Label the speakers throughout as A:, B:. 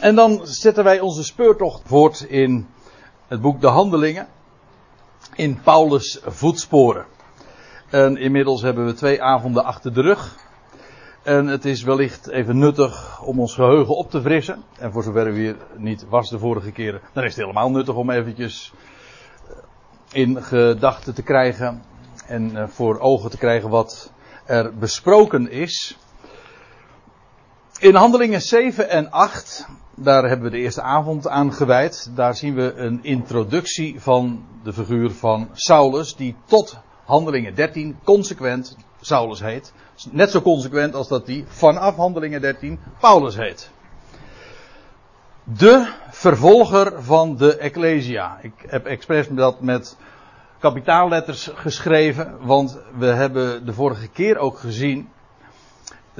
A: En dan zetten wij onze speurtocht voort in het boek De Handelingen. In Paulus' voetsporen. En inmiddels hebben we twee avonden achter de rug. En het is wellicht even nuttig om ons geheugen op te frissen. En voor zover u hier niet was de vorige keren, dan is het helemaal nuttig om eventjes eh, in gedachten te krijgen. En eh, voor ogen te krijgen wat er besproken is. In handelingen 7 en 8, daar hebben we de eerste avond aan gewijd. Daar zien we een introductie van de figuur van Saulus, die tot handelingen 13 consequent Saulus heet. Net zo consequent als dat hij vanaf handelingen 13 Paulus heet. De vervolger van de Ecclesia. Ik heb expres dat met kapitaalletters geschreven, want we hebben de vorige keer ook gezien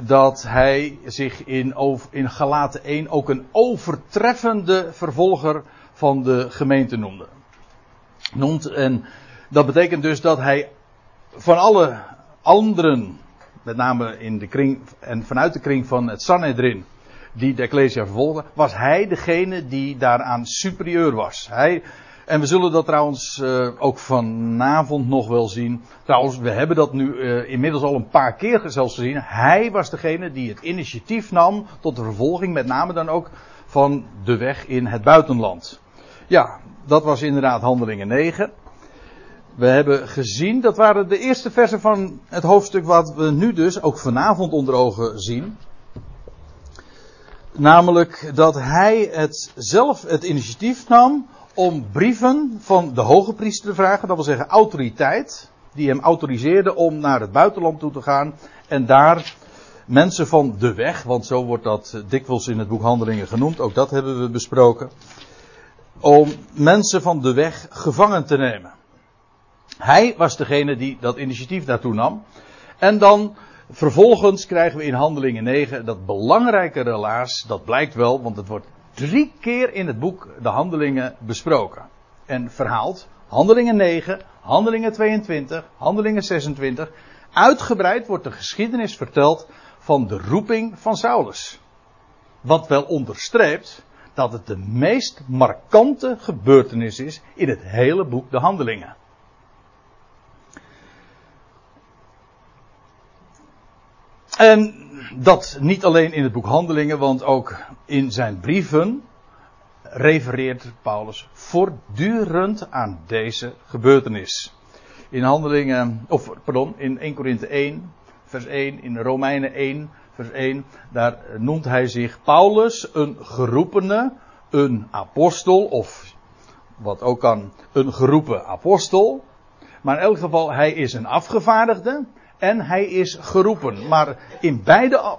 A: dat hij zich in, in Galaten 1 ook een overtreffende vervolger van de gemeente noemde. Noemt, en dat betekent dus dat hij van alle anderen, met name in de kring en vanuit de kring van het Sanhedrin, die de Ecclesia vervolgde, was hij degene die daaraan superieur was. Hij, en we zullen dat trouwens uh, ook vanavond nog wel zien. Trouwens, we hebben dat nu uh, inmiddels al een paar keer zelfs gezien. Hij was degene die het initiatief nam tot de vervolging, met name dan ook van de weg in het buitenland. Ja, dat was inderdaad handelingen 9. We hebben gezien, dat waren de eerste versen van het hoofdstuk wat we nu dus ook vanavond onder ogen zien. Namelijk dat hij het zelf het initiatief nam om brieven van de hoge priester te vragen, dat wil zeggen autoriteit, die hem autoriseerde om naar het buitenland toe te gaan en daar mensen van de weg, want zo wordt dat dikwijls in het boek Handelingen genoemd, ook dat hebben we besproken, om mensen van de weg gevangen te nemen. Hij was degene die dat initiatief daartoe nam. En dan vervolgens krijgen we in Handelingen 9 dat belangrijke relaas, dat blijkt wel, want het wordt drie keer in het boek de Handelingen besproken en verhaald. Handelingen 9, Handelingen 22, Handelingen 26. Uitgebreid wordt de geschiedenis verteld van de roeping van Saulus. Wat wel onderstreept dat het de meest markante gebeurtenis is in het hele boek de Handelingen. En dat niet alleen in het boek Handelingen, want ook in zijn brieven refereert Paulus voortdurend aan deze gebeurtenis. In Handelingen, of pardon, in 1 Korinthe 1, vers 1, in Romeinen 1, vers 1, daar noemt hij zich Paulus een geroepene, een apostel, of wat ook kan, een geroepen apostel. Maar in elk geval, hij is een afgevaardigde en hij is geroepen. Maar in beide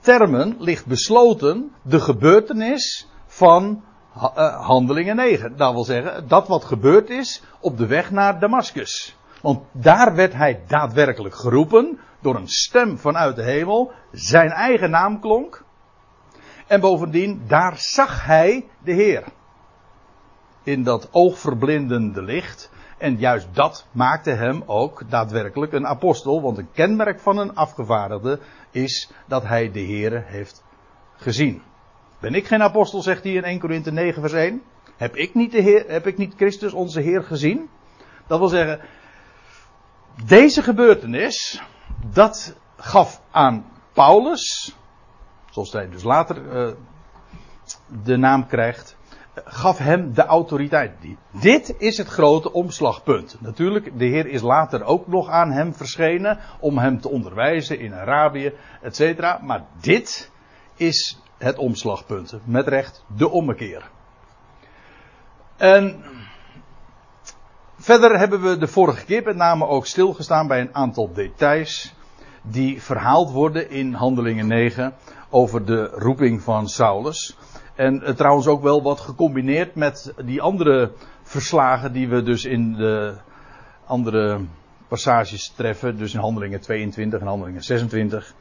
A: termen ligt besloten de gebeurtenis van uh, Handelingen 9. Dat wil zeggen, dat wat gebeurd is op de weg naar Damascus. Want daar werd hij daadwerkelijk geroepen door een stem vanuit de hemel. Zijn eigen naam klonk. En bovendien, daar zag hij de Heer. In dat oogverblindende licht. En juist dat maakte hem ook daadwerkelijk een apostel. Want een kenmerk van een afgevaardigde is dat hij de Heere heeft gezien. Ben ik geen apostel, zegt hij in 1 Korinthe 9 vers 1. Heb ik niet, de Heer, heb ik niet Christus onze Heer gezien? Dat wil zeggen, deze gebeurtenis, dat gaf aan Paulus, zoals hij dus later uh, de naam krijgt, gaf hem de autoriteit. Dit is het grote omslagpunt. Natuurlijk, de Heer is later ook nog aan hem verschenen om hem te onderwijzen in Arabië, etc. Maar dit is het omslagpunt. Met recht de ommekeer. En verder hebben we de vorige keer met name ook stilgestaan bij een aantal details die verhaald worden in Handelingen 9 over de roeping van Saulus. En uh, trouwens ook wel wat gecombineerd met die andere verslagen die we dus in de andere passages treffen. Dus in handelingen 22 en handelingen 26.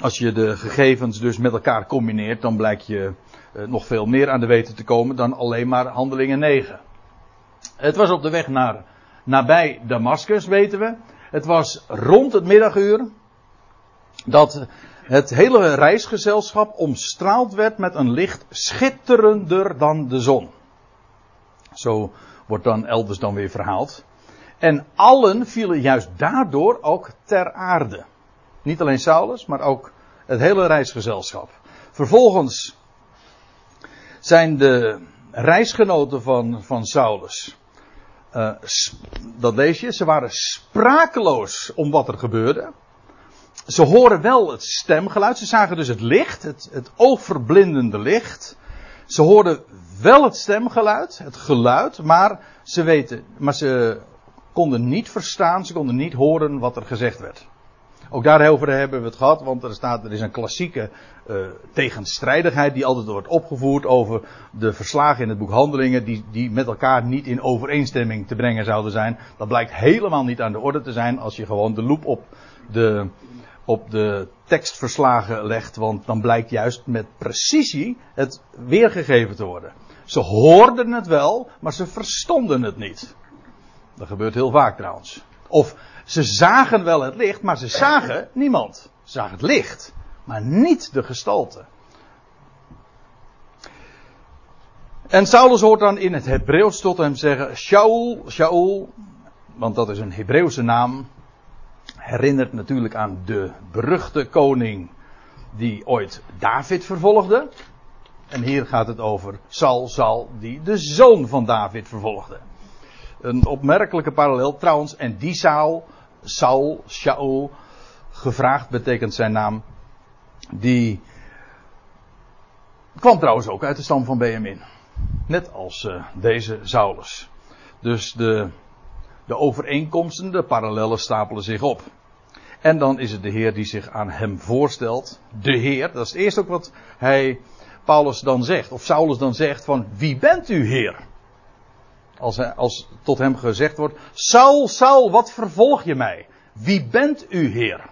A: Als je de gegevens dus met elkaar combineert, dan blijkt je uh, nog veel meer aan de weten te komen dan alleen maar handelingen 9. Het was op de weg naar nabij Damascus, weten we. Het was rond het middaguur dat het hele reisgezelschap omstraald werd met een licht schitterender dan de zon. Zo wordt dan elders dan weer verhaald. En allen vielen juist daardoor ook ter aarde. Niet alleen Saulus, maar ook het hele reisgezelschap. Vervolgens zijn de reisgenoten van, van Saulus. Uh, dat lees je, ze waren sprakeloos om wat er gebeurde. Ze horen wel het stemgeluid, ze zagen dus het licht, het, het oogverblindende licht. Ze hoorden wel het stemgeluid, het geluid, maar ze weten, maar ze konden niet verstaan, ze konden niet horen wat er gezegd werd. Ook daarover hebben we het gehad, want er, staat, er is een klassieke uh, tegenstrijdigheid die altijd wordt opgevoerd over de verslagen in het boek Handelingen, die, die met elkaar niet in overeenstemming te brengen zouden zijn. Dat blijkt helemaal niet aan de orde te zijn als je gewoon de loep op de, op de tekstverslagen legt, want dan blijkt juist met precisie het weergegeven te worden. Ze hoorden het wel, maar ze verstonden het niet. Dat gebeurt heel vaak trouwens. Of ze zagen wel het licht, maar ze zagen niemand. Ze zagen het licht, maar niet de gestalte. En Saulus hoort dan in het Hebreeuws tot hem zeggen: Shaul, Shaul, want dat is een Hebreeuwse naam. Herinnert natuurlijk aan de beruchte koning die ooit David vervolgde. En hier gaat het over Saul, Saul, die de zoon van David vervolgde. Een opmerkelijke parallel trouwens. En die Saul, Saul, Shaul, gevraagd betekent zijn naam. Die kwam trouwens ook uit de stam van Benjamin. Net als uh, deze Saulus. Dus de, de overeenkomsten, de parallellen stapelen zich op. En dan is het de Heer die zich aan hem voorstelt. De Heer, dat is het eerste ook wat hij, Paulus dan zegt, of Saulus dan zegt van wie bent u Heer? Als, als tot hem gezegd wordt: Saul, Saul, wat vervolg je mij? Wie bent u, Heer?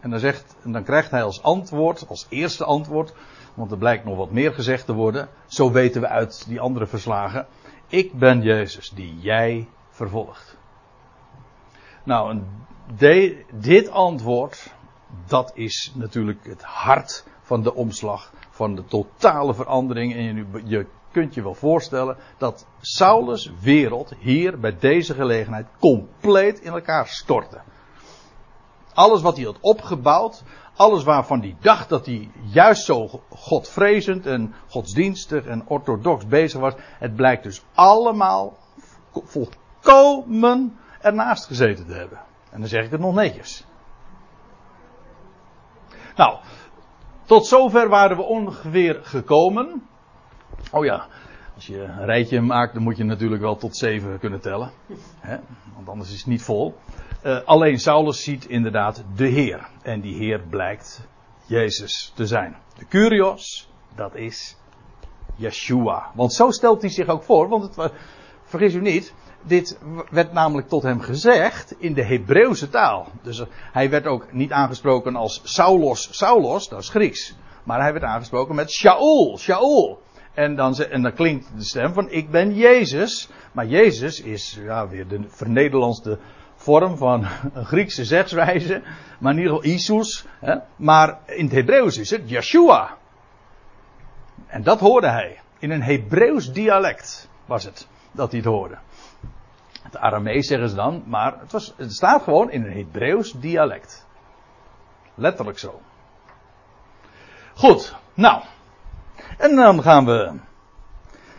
A: En dan, zegt, en dan krijgt hij als antwoord, als eerste antwoord, want er blijkt nog wat meer gezegd te worden. Zo weten we uit die andere verslagen. Ik ben Jezus die jij vervolgt. Nou, de, dit antwoord, dat is natuurlijk het hart van de omslag, van de totale verandering. En je, je kunt je wel voorstellen dat Saulus' wereld hier bij deze gelegenheid compleet in elkaar stortte. Alles wat hij had opgebouwd, alles waarvan hij dacht dat hij juist zo godvrezend en godsdienstig en orthodox bezig was, het blijkt dus allemaal volkomen ernaast gezeten te hebben. En dan zeg ik het nog netjes. Nou, tot zover waren we ongeveer gekomen. Oh ja, als je een rijtje maakt, dan moet je natuurlijk wel tot zeven kunnen tellen. Hè? Want anders is het niet vol. Uh, alleen Saulus ziet inderdaad de Heer. En die Heer blijkt Jezus te zijn. De Curios, dat is Yeshua. Want zo stelt hij zich ook voor. Want het, vergis u niet, dit werd namelijk tot hem gezegd in de Hebreeuwse taal. Dus hij werd ook niet aangesproken als Saulos, Saulos, dat is Grieks. Maar hij werd aangesproken met Shaul, Shaul. En dan, en dan klinkt de stem van ik ben Jezus. Maar Jezus is ja, weer de vernederlandste vorm van een Griekse zegswijze. Maar in ieder geval Isus. Hè. Maar in het Hebreeuws is het Yeshua. En dat hoorde hij. In een Hebreeuws dialect was het dat hij het hoorde. Het Aramees zeggen ze dan, maar het, was, het staat gewoon in een Hebreeuws dialect. Letterlijk zo. Goed, nou. En dan gaan we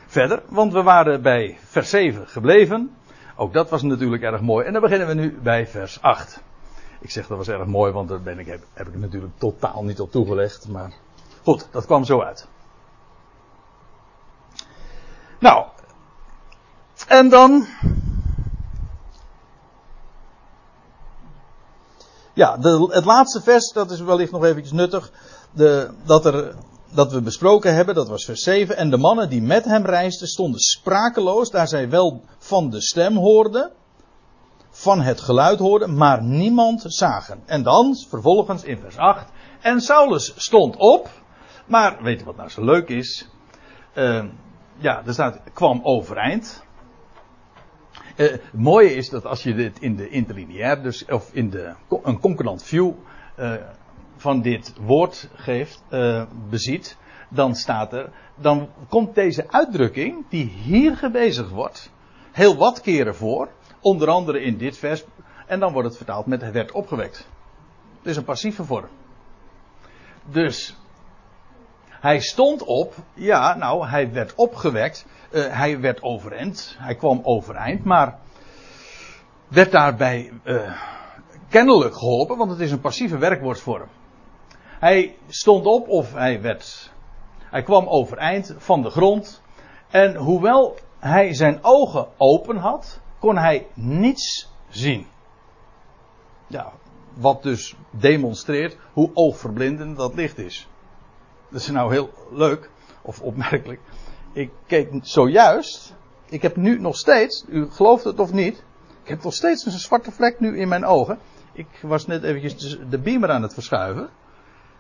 A: verder, want we waren bij vers 7 gebleven. Ook dat was natuurlijk erg mooi. En dan beginnen we nu bij vers 8. Ik zeg dat was erg mooi, want daar ben ik, heb, heb ik natuurlijk totaal niet op toegelegd. Maar goed, dat kwam zo uit. Nou, en dan. Ja, de, het laatste vers, dat is wellicht nog eventjes nuttig. De, dat er dat we besproken hebben, dat was vers 7. En de mannen die met hem reisden stonden sprakeloos, daar zij wel van de stem hoorden, van het geluid hoorden, maar niemand zagen. En dan, vervolgens in vers 8, en Saulus stond op, maar weet je wat nou zo leuk is? Uh, ja, er staat, kwam overeind. Uh, het mooie is dat als je dit in de interlineair, dus, of in de, een concurrent view, uh, van dit woord geeft, uh, beziet, dan staat er, dan komt deze uitdrukking, die hier gebezigd wordt, heel wat keren voor. Onder andere in dit vers. En dan wordt het vertaald met het werd opgewekt. Het is een passieve vorm. Dus hij stond op, ja, nou, hij werd opgewekt, uh, hij werd overeind, hij kwam overeind, maar werd daarbij uh, kennelijk geholpen, want het is een passieve werkwoordvorm. Hij stond op of hij werd, hij kwam overeind van de grond en hoewel hij zijn ogen open had, kon hij niets zien. Ja, wat dus demonstreert hoe oogverblindend dat licht is. Dat is nou heel leuk, of opmerkelijk. Ik keek zojuist, ik heb nu nog steeds, u gelooft het of niet, ik heb nog steeds een zwarte vlek nu in mijn ogen. Ik was net eventjes de beamer aan het verschuiven.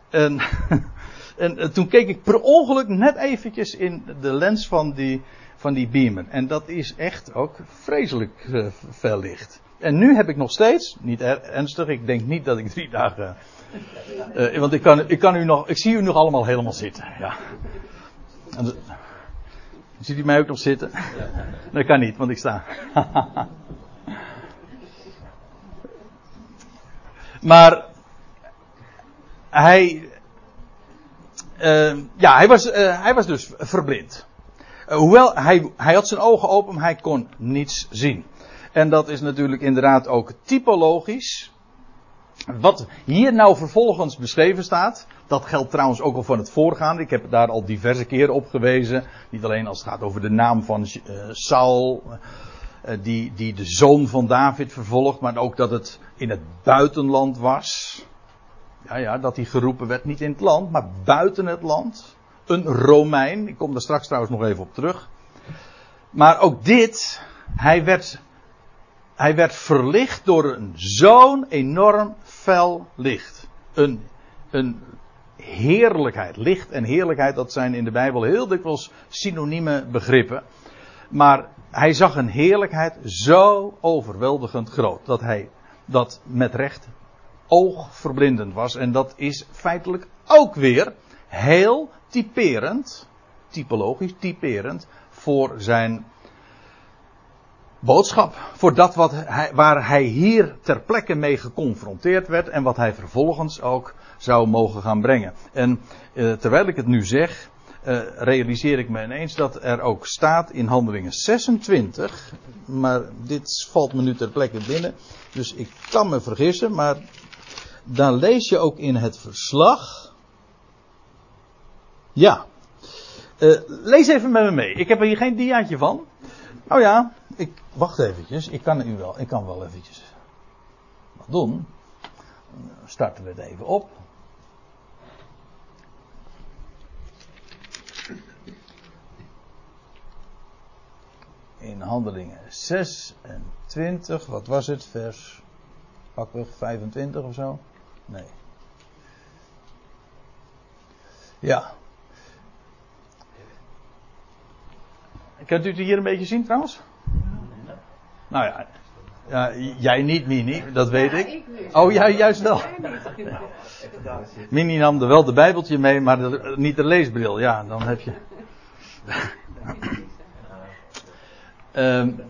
A: En, en, en toen keek ik per ongeluk net eventjes in de lens van die, van die beamer. En dat is echt ook vreselijk fel licht. En nu heb ik nog steeds, niet ernstig, ik denk niet dat ik drie dagen. Uh, want ik, kan, ik, kan u nog, ik zie u nog allemaal helemaal zitten. Ja. En, ziet u mij ook nog zitten? Dat kan niet, want ik sta. maar hij, uh, ja, hij was, uh, hij was dus verblind. Uh, hoewel hij, hij had zijn ogen open, maar hij kon niets zien. En dat is natuurlijk inderdaad ook typologisch. Wat hier nou vervolgens beschreven staat, dat geldt trouwens ook al van het voorgaande. Ik heb daar al diverse keren op gewezen. Niet alleen als het gaat over de naam van uh, Saul, uh, die, die de zoon van David vervolgt, maar ook dat het in het buitenland was. Ja, ja, dat hij geroepen werd niet in het land, maar buiten het land. Een Romein, ik kom daar straks trouwens nog even op terug. Maar ook dit, hij werd hij werd verlicht door een zo'n enorm fel licht. Een, een heerlijkheid. Licht en heerlijkheid, dat zijn in de Bijbel heel dikwijls synonieme begrippen. Maar hij zag een heerlijkheid zo overweldigend groot. Dat hij dat met recht oogverblindend was. En dat is feitelijk ook weer heel typerend, typologisch typerend, voor zijn boodschap. Voor dat wat hij, waar hij hier ter plekke mee geconfronteerd werd en wat hij vervolgens ook zou mogen gaan brengen. En uh, terwijl ik het nu zeg, uh, realiseer ik me ineens dat er ook staat in Handelingen 26, maar dit valt me nu ter plekke binnen, dus ik kan me vergissen, maar dan lees je ook in het verslag. Ja. Uh, lees even met me mee. Ik heb er hier geen diaatje van. Oh ja, ik, wacht eventjes. Ik kan u wel, ik kan wel eventjes wat doen. Starten we het even op. In handelingen 26, wat was het? Vers pakweg 25 of zo? Nee. Ja, Kunt u het hier een beetje zien trouwens? Nou ja, ja jij niet, Mini, dat weet ik. Oh, jij juist wel. Mini nam er wel de Bijbeltje mee, maar niet de leesbril. Ja, dan heb je. um,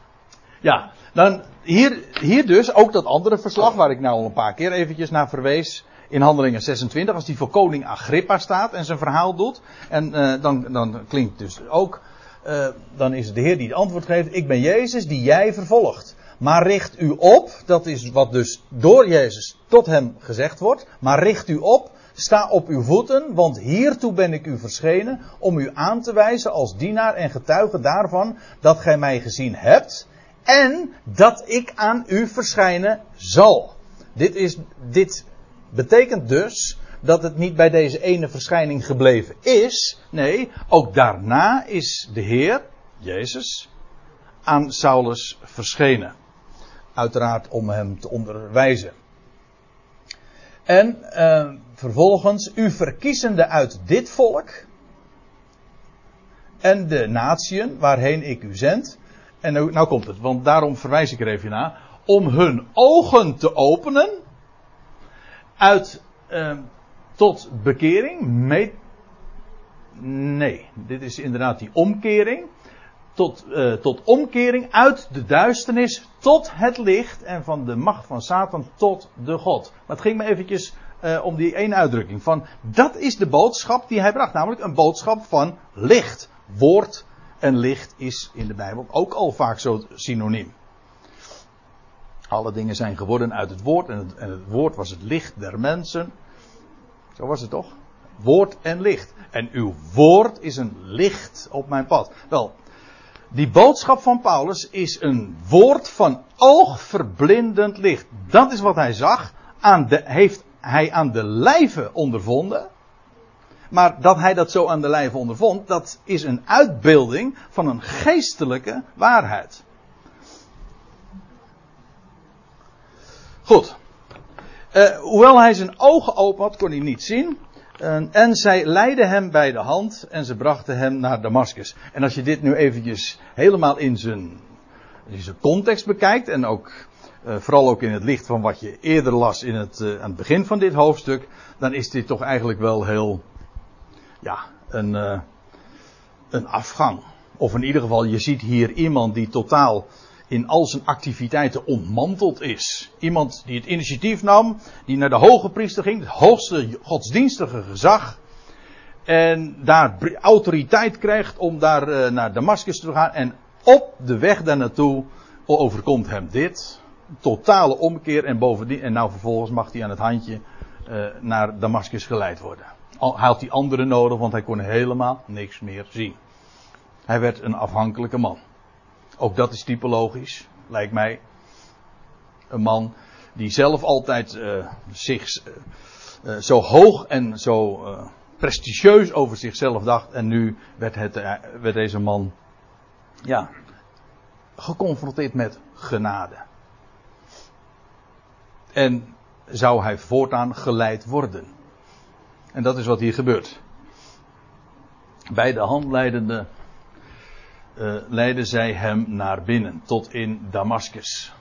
A: ja, dan hier, hier dus ook dat andere verslag waar ik nou al een paar keer eventjes naar verwees in Handelingen 26, als die voor koning Agrippa staat en zijn verhaal doet. En uh, dan, dan klinkt dus ook uh, dan is het de Heer die het antwoord geeft. Ik ben Jezus die jij vervolgt. Maar richt u op, dat is wat dus door Jezus tot hem gezegd wordt. Maar richt u op, sta op uw voeten, want hiertoe ben ik u verschenen om u aan te wijzen als dienaar en getuige daarvan dat gij mij gezien hebt en dat ik aan u verschijnen zal. Dit, is, dit betekent dus dat het niet bij deze ene verschijning gebleven is. Nee, ook daarna is de Heer, Jezus, aan Saulus verschenen. Uiteraard om hem te onderwijzen. En uh, vervolgens, u verkiezende uit dit volk en de natieën waarheen ik u zend. En nou, nou komt het, want daarom verwijs ik er even naar. Om hun ogen te openen uit uh, tot bekering. Mee... Nee, dit is inderdaad die omkering. Tot, uh, tot omkering uit de duisternis tot het licht en van de macht van Satan tot de God. Maar het ging me eventjes uh, om die ene uitdrukking van dat is de boodschap die hij bracht, namelijk een boodschap van licht. Woord en licht is in de Bijbel ook al vaak zo synoniem. Alle dingen zijn geworden uit het woord en het, en het woord was het licht der mensen. Zo was het toch? Woord en licht. En uw woord is een licht op mijn pad. Wel, die boodschap van Paulus is een woord van oogverblindend licht. Dat is wat hij zag. Aan de, heeft hij aan de lijve ondervonden. Maar dat hij dat zo aan de lijve ondervond, dat is een uitbeelding van een geestelijke waarheid. Goed. Uh, hoewel hij zijn ogen open had, kon hij niet zien. Uh, en zij leidden hem bij de hand en ze brachten hem naar Damascus. En als je dit nu eventjes helemaal in zijn, in zijn context bekijkt en ook uh, vooral ook in het licht van wat je eerder las in het, aan het begin van dit hoofdstuk, dan is dit toch eigenlijk wel heel, ja, een, een afgang. Of in ieder geval, je ziet hier iemand die totaal in al zijn activiteiten ontmanteld is. Iemand die het initiatief nam, die naar de hoge priester ging, het hoogste godsdienstige gezag. En daar autoriteit krijgt om daar uh, naar Damascus te gaan. En op de weg daar naartoe overkomt hem dit. Totale omkeer en bovendien, en nou vervolgens mag hij aan het handje uh, naar Damascus geleid worden. Hij had die anderen nodig, want hij kon helemaal niks meer zien. Hij werd een afhankelijke man. Ook dat is typologisch, lijkt mij. Een man die zelf altijd uh, zich uh, uh, zo hoog en zo prestigieus over zichzelf dacht. En nu werd, het, werd deze man ja, geconfronteerd met genade. En zou hij voortaan geleid worden. En dat is wat hier gebeurt. Bij de handleidende uh, leidden zij hem naar binnen, tot in Damascus.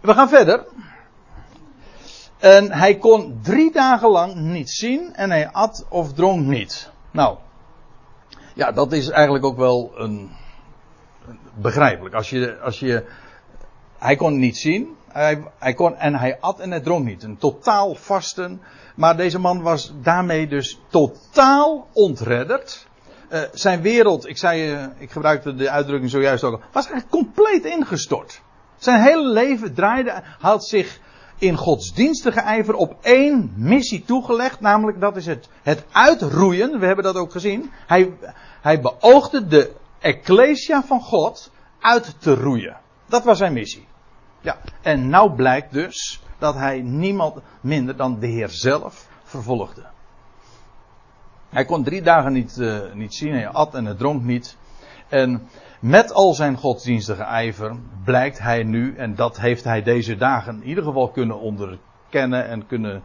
A: We gaan verder. En hij kon drie dagen lang niet zien en hij at of dronk niet. Nou, ja, dat is eigenlijk ook wel een, een begrijpelijk. Als je, als je, hij kon niet zien, hij, kon, en hij at en hij dronk niet. Een totaal vasten. Maar deze man was daarmee dus totaal ontredderd. Uh, zijn wereld, ik zei, uh, ik gebruikte de uitdrukking zojuist ook was eigenlijk compleet ingestort. Zijn hele leven draaide, had zich in godsdienstige ijver op één missie toegelegd, namelijk dat is het, het uitroeien, we hebben dat ook gezien. Hij, hij beoogde de ecclesia van God uit te roeien. Dat was zijn missie. Ja, en nou blijkt dus dat hij niemand minder dan de Heer zelf vervolgde. Hij kon drie dagen niet, uh, niet zien, hij at en hij dronk niet. En met al zijn godsdienstige ijver blijkt hij nu, en dat heeft hij deze dagen in ieder geval kunnen onderkennen en kunnen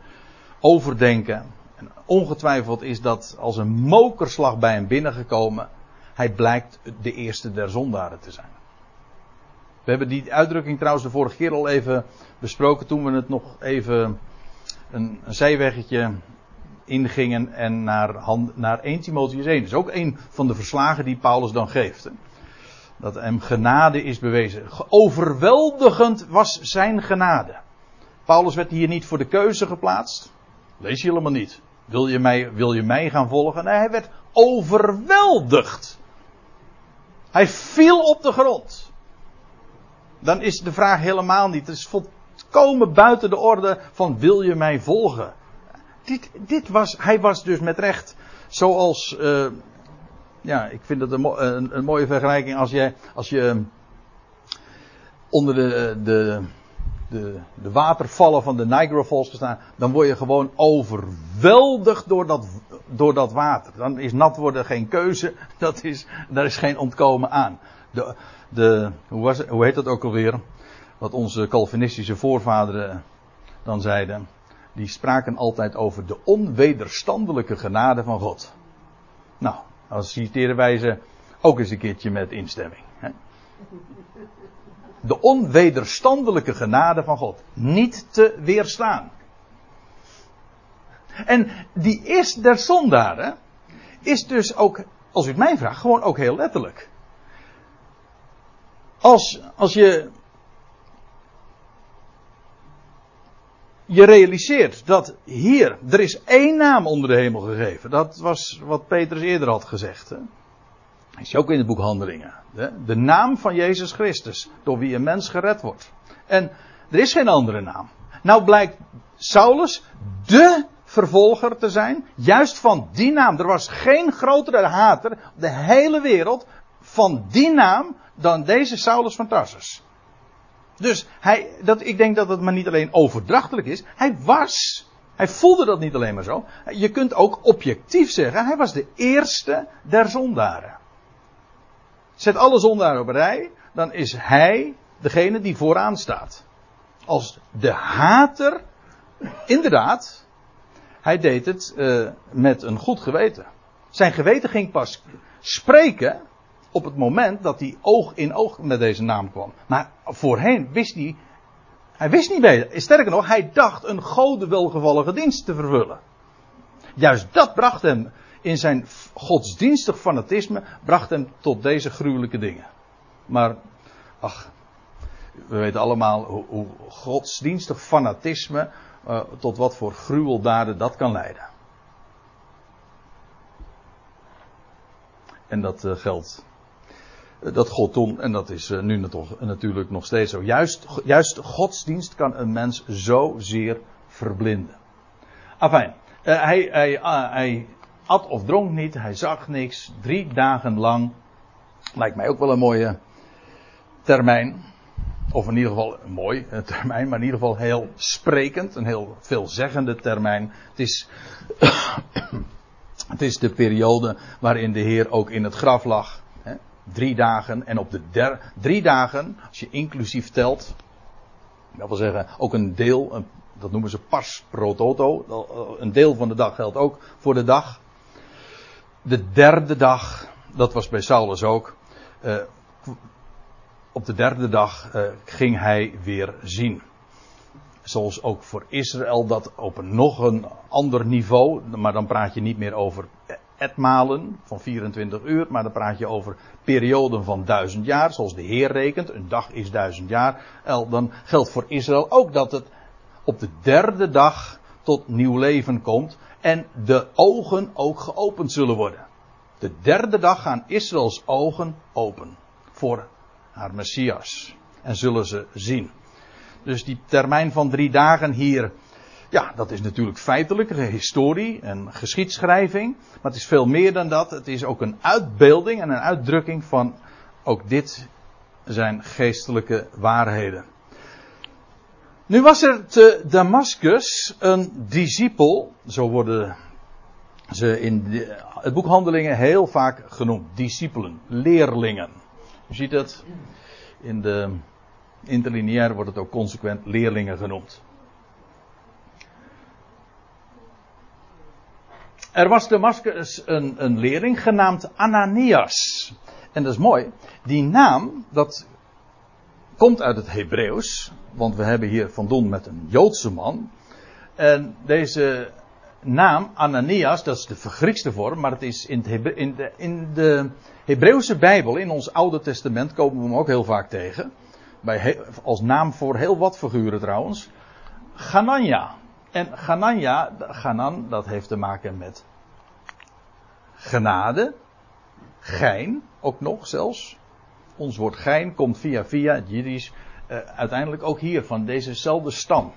A: overdenken. En ongetwijfeld is dat als een mokerslag bij hem binnengekomen. Hij blijkt de eerste der zondaren te zijn. We hebben die uitdrukking trouwens de vorige keer al even besproken toen we het nog even een, een zijweggetje ingingen en naar, hand, naar 1 Timotheus 1. Dat is ook een van de verslagen die Paulus dan geeft. Dat hem genade is bewezen. Overweldigend was zijn genade. Paulus werd hier niet voor de keuze geplaatst. Lees je helemaal niet. Wil je mij, wil je mij gaan volgen? Nee, hij werd overweldigd. Hij viel op de grond dan is de vraag helemaal niet. Het is volkomen buiten de orde van wil je mij volgen? Dit, dit was, hij was dus met recht zoals, uh, ja, ik vind het een, een, mooie vergelijking als je, als je onder de, de, de, de watervallen van de Niagara Falls gestaan, dan word je gewoon overweldigd door dat, door dat water. Dan is nat worden geen keuze, dat is, daar is geen ontkomen aan. De, de, hoe, was, hoe heet dat ook alweer? Wat onze Calvinistische voorvaderen dan zeiden. Die spraken altijd over de onwederstandelijke genade van God. Nou, als citeren wij ze ook eens een keertje met instemming. Hè? De onwederstandelijke genade van God. Niet te weerstaan. En die is der zondaren is dus ook, als u het mij vraagt, gewoon ook heel letterlijk. Als, als je je realiseert dat hier, er is één naam onder de hemel gegeven. Dat was wat Petrus eerder had gezegd. Hè? Is ook in het boek Handelingen. De, de naam van Jezus Christus, door wie een mens gered wordt. En er is geen andere naam. Nou blijkt Saulus de vervolger te zijn. Juist van die naam. Er was geen grotere hater op de hele wereld van die naam dan deze Saulus van Tarsus. Dus hij, dat, ik denk dat het maar niet alleen overdrachtelijk is. Hij was. Hij voelde dat niet alleen maar zo. Je kunt ook objectief zeggen, hij was de eerste der zondaren. Zet alle zondaren op rij, dan is hij degene die vooraan staat. Als de hater, inderdaad, hij deed het uh, met een goed geweten. Zijn geweten ging pas spreken op het moment dat hij oog in oog met deze naam kwam. Maar voorheen wist hij, hij wist niet beter. Sterker nog, hij dacht een gode welgevallige dienst te vervullen. Juist dat bracht hem in zijn godsdienstig fanatisme, bracht hem tot deze gruwelijke dingen. Maar, ach, we weten allemaal hoe, hoe godsdienstig fanatisme uh, tot wat voor gruweldaden dat kan leiden. En dat uh, geldt dat God toen, en dat is eh, nu natuurlijk nog steeds zo. Juist, juist godsdienst kan een mens zozeer verblinden. Afijn, uh, hij, hij, hij at of dronk niet, hij zag niks, drie dagen lang. Lijkt mij ook wel een mooie termijn. Of in ieder geval een mooi termijn, maar in ieder geval heel sprekend, een heel veelzeggende termijn. Het is, het is de periode waarin de Heer ook in het graf lag drie dagen. En op de der, drie dagen, als je inclusief telt, dat wil zeggen ook een deel, een, dat noemen ze pas pro toto, een deel van de dag geldt ook voor de dag. De derde dag, dat was bij Saulus ook, uh, op de derde dag uh, ging hij weer zien. Zoals ook voor Israël dat op een nog een ander niveau, maar dan praat je niet meer over etmalen van 24 uur, maar dan praat je over perioden van duizend jaar, zoals de Heer rekent. Een dag is duizend jaar. Dan geldt voor Israël ook dat het op de derde dag tot nieuw leven komt en de ogen ook geopend zullen worden. De derde dag gaan Israëls ogen open voor haar Messias en zullen ze zien. Dus die termijn van drie dagen hier ja, dat is natuurlijk feitelijke historie en geschiedschrijving. Maar het is veel meer dan dat. Het is ook een uitbeelding en een uitdrukking van ook dit zijn geestelijke waarheden. Nu was er te Damascus een discipel, zo worden ze in het boek Handelingen heel vaak genoemd. Discipelen, leerlingen. Je ziet het in de interlineair wordt het ook consequent leerlingen genoemd. Er was Damascus een, een leerling genaamd Ananias. En dat is mooi. Die naam, dat komt uit het Hebreeuws. Want we hebben hier van doen met een Joodse man. En deze naam, Ananias, dat is de Griekse vorm. Maar het is in, het in, de, in de Hebreeuwse Bijbel, in ons Oude Testament, komen we hem ook heel vaak tegen. Bij, als naam voor heel wat figuren trouwens. Ganania. En Ganania, Ganan, dat heeft te maken met genade, gein, ook nog zelfs. Ons woord gein komt via via het Jiddisch uh, uiteindelijk ook hier van dezezelfde stam.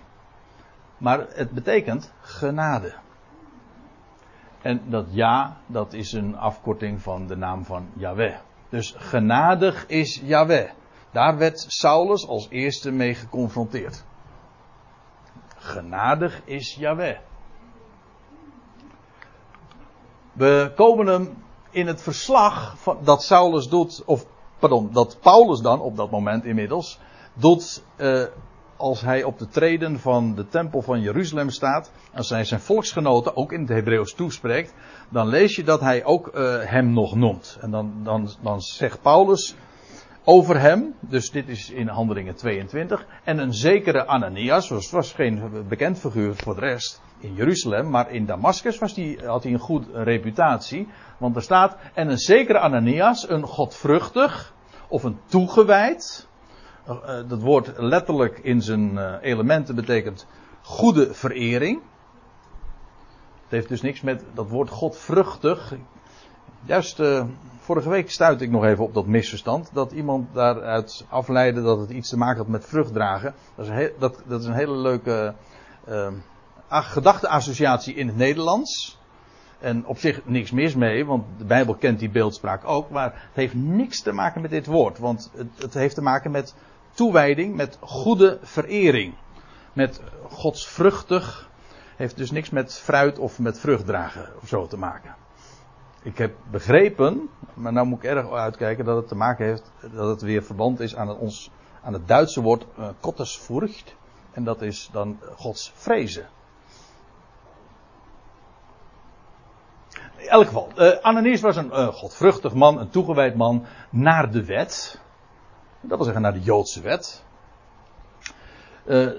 A: Maar het betekent genade. En dat ja, dat is een afkorting van de naam van Yahweh. Dus genadig is Yahweh. Daar werd Saulus als eerste mee geconfronteerd. Genadig is Yahweh. We komen hem in het verslag van, dat Saulus doet, of pardon, dat Paulus dan op dat moment inmiddels doet uh, als hij op de treden van de tempel van Jeruzalem staat, als hij zijn volksgenoten ook in het Hebreeuws toespreekt, dan lees je dat hij ook uh, hem nog noemt. En dan, dan, dan zegt Paulus, over hem. Dus dit is in Handelingen 22. En een zekere Ananias, was, was geen bekend figuur voor de rest in Jeruzalem, maar in Damascus was die, had hij een goede reputatie. Want er staat, en een zekere Ananias, een godvruchtig of een toegewijd. Uh, dat woord letterlijk in zijn uh, elementen betekent goede verering. Het heeft dus niks met dat woord godvruchtig. Juist uh, vorige week stuitte ik nog even op dat misverstand. Dat iemand daaruit afleidde dat het iets te maken had met vruchtdragen. Dat is een, dat, dat is een hele leuke uh, gedachteassociatie in het Nederlands. En op zich niks mis mee, want de Bijbel kent die beeldspraak ook. Maar het heeft niks te maken met dit woord. Want het, het heeft te maken met toewijding, met goede verering. Met godsvruchtig. Heeft dus niks met fruit of met vruchtdragen of zo te maken. Ik heb begrepen, maar nou moet ik erg uitkijken dat het te maken heeft, dat het weer verband is aan het, ons, aan het Duitse woord uh. En dat is dan Gods vrezen. In elk geval, uh, Ananias was een uh, godvruchtig man, een toegewijd man naar de wet. Dat wil zeggen naar de Joodse wet.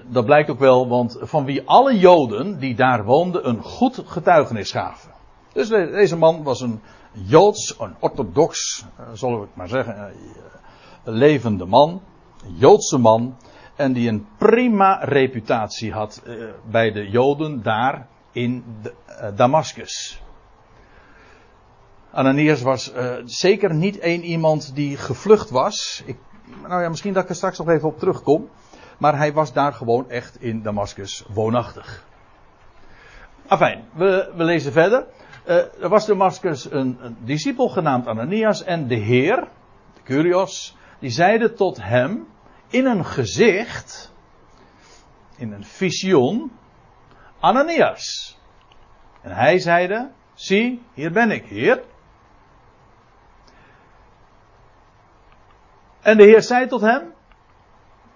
A: Dat blijkt ook wel, want van wie alle Joden die daar woonden een goed getuigenis gaven. Dus deze man was een Joods, een orthodox, zal ik maar zeggen, een levende man, een Joodse man, en die een prima reputatie had bij de Joden daar in Damascus. Ananias was zeker niet één iemand die gevlucht was. Ik, nou ja, misschien dat ik er straks nog even op terugkom. Maar hij was daar gewoon echt in Damascus woonachtig. Afijn, we, we lezen verder. Uh, er was Damascus een, een discipel genaamd Ananias en de Heer, de Curios, die zeide tot hem in een gezicht, in een visioen, Ananias. En hij zeide, zie, hier ben ik, Heer. En de Heer zei tot hem,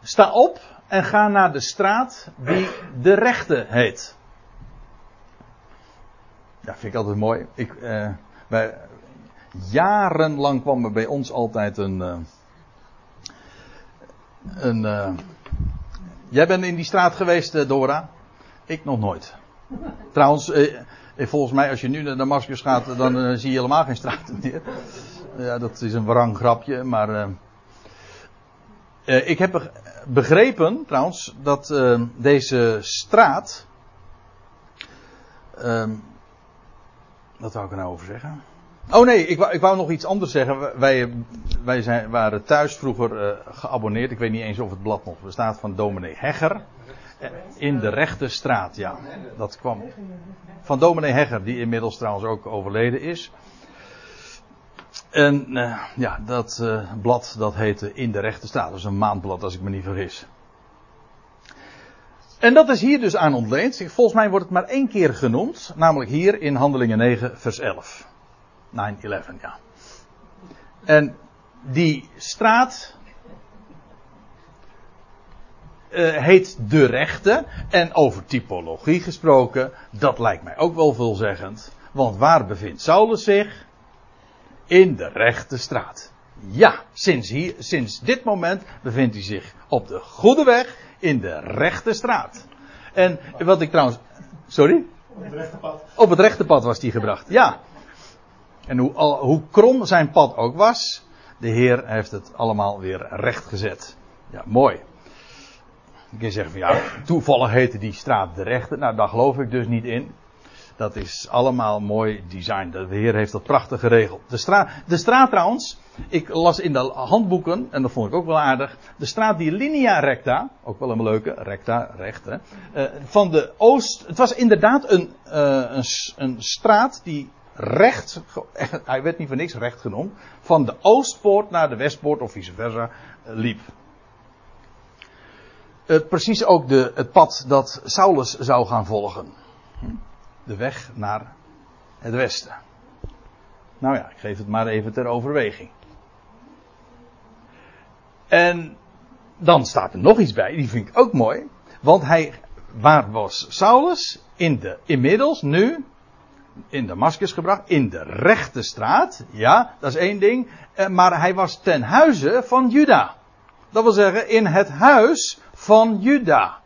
A: sta op en ga naar de straat die de rechte heet. Ja, vind ik altijd mooi. Ik, uh, wij, jarenlang kwam er bij ons altijd een. Uh, een uh, jij bent in die straat geweest, Dora? Ik nog nooit. Trouwens, volgens mij, als je nu naar Damascus gaat, dan zie je helemaal geen straten meer. Ja, dat is een wrang grapje, maar. ik heb begrepen, trouwens, dat deze straat. Wat wou ik er nou over zeggen? Oh nee, ik wou, ik wou nog iets anders zeggen. Wij, wij zijn, waren thuis vroeger uh, geabonneerd. Ik weet niet eens of het blad nog bestaat van dominee Hegger. In de rechte straat, ja. Dat kwam van dominee Hegger, die inmiddels trouwens ook overleden is. En uh, ja, dat blad dat heette In de rechte straat. Dat is een maandblad als ik me niet vergis. En dat is hier dus aan ontleend. Volgens mij wordt het maar één keer genoemd. Namelijk hier in Handelingen 9, vers 11. 9-11, ja. En die straat uh, heet De Rechte. En over typologie gesproken, dat lijkt mij ook wel veelzeggend. Want waar bevindt Saulus zich? In de rechte straat. Ja, sinds, hier, sinds dit moment bevindt hij zich op de goede weg in de rechte straat. En wat ik trouwens. Sorry?
B: Op het rechte pad.
A: Op het rechte pad was die gebracht, ja. En hoe, al, hoe krom zijn pad ook was, de Heer heeft het allemaal weer recht gezet. Ja, mooi. Je kan zeggen van ja, toevallig heette die straat de rechte. Nou, daar geloof ik dus niet in. Dat is allemaal mooi design. De Heer heeft dat prachtig geregeld. De straat, de straat trouwens, ik las in de handboeken, en dat vond ik ook wel aardig. De straat die Linea Recta, ook wel een leuke, recta, recht, uh, van de oost. Het was inderdaad een, uh, een, een straat die recht, hij werd niet voor niks recht genoemd, van de oostpoort naar de westpoort of vice versa uh, liep. precies ook de, het pad dat Saulus zou gaan volgen de weg naar het westen. Nou ja, ik geef het maar even ter overweging. En dan staat er nog iets bij, die vind ik ook mooi. Want hij, waar was Saulus? In de, inmiddels nu in Damascus gebracht, in de rechte straat. Ja, dat is één ding. Eh, maar hij was ten huize van Juda. Dat wil zeggen, in het huis van Juda.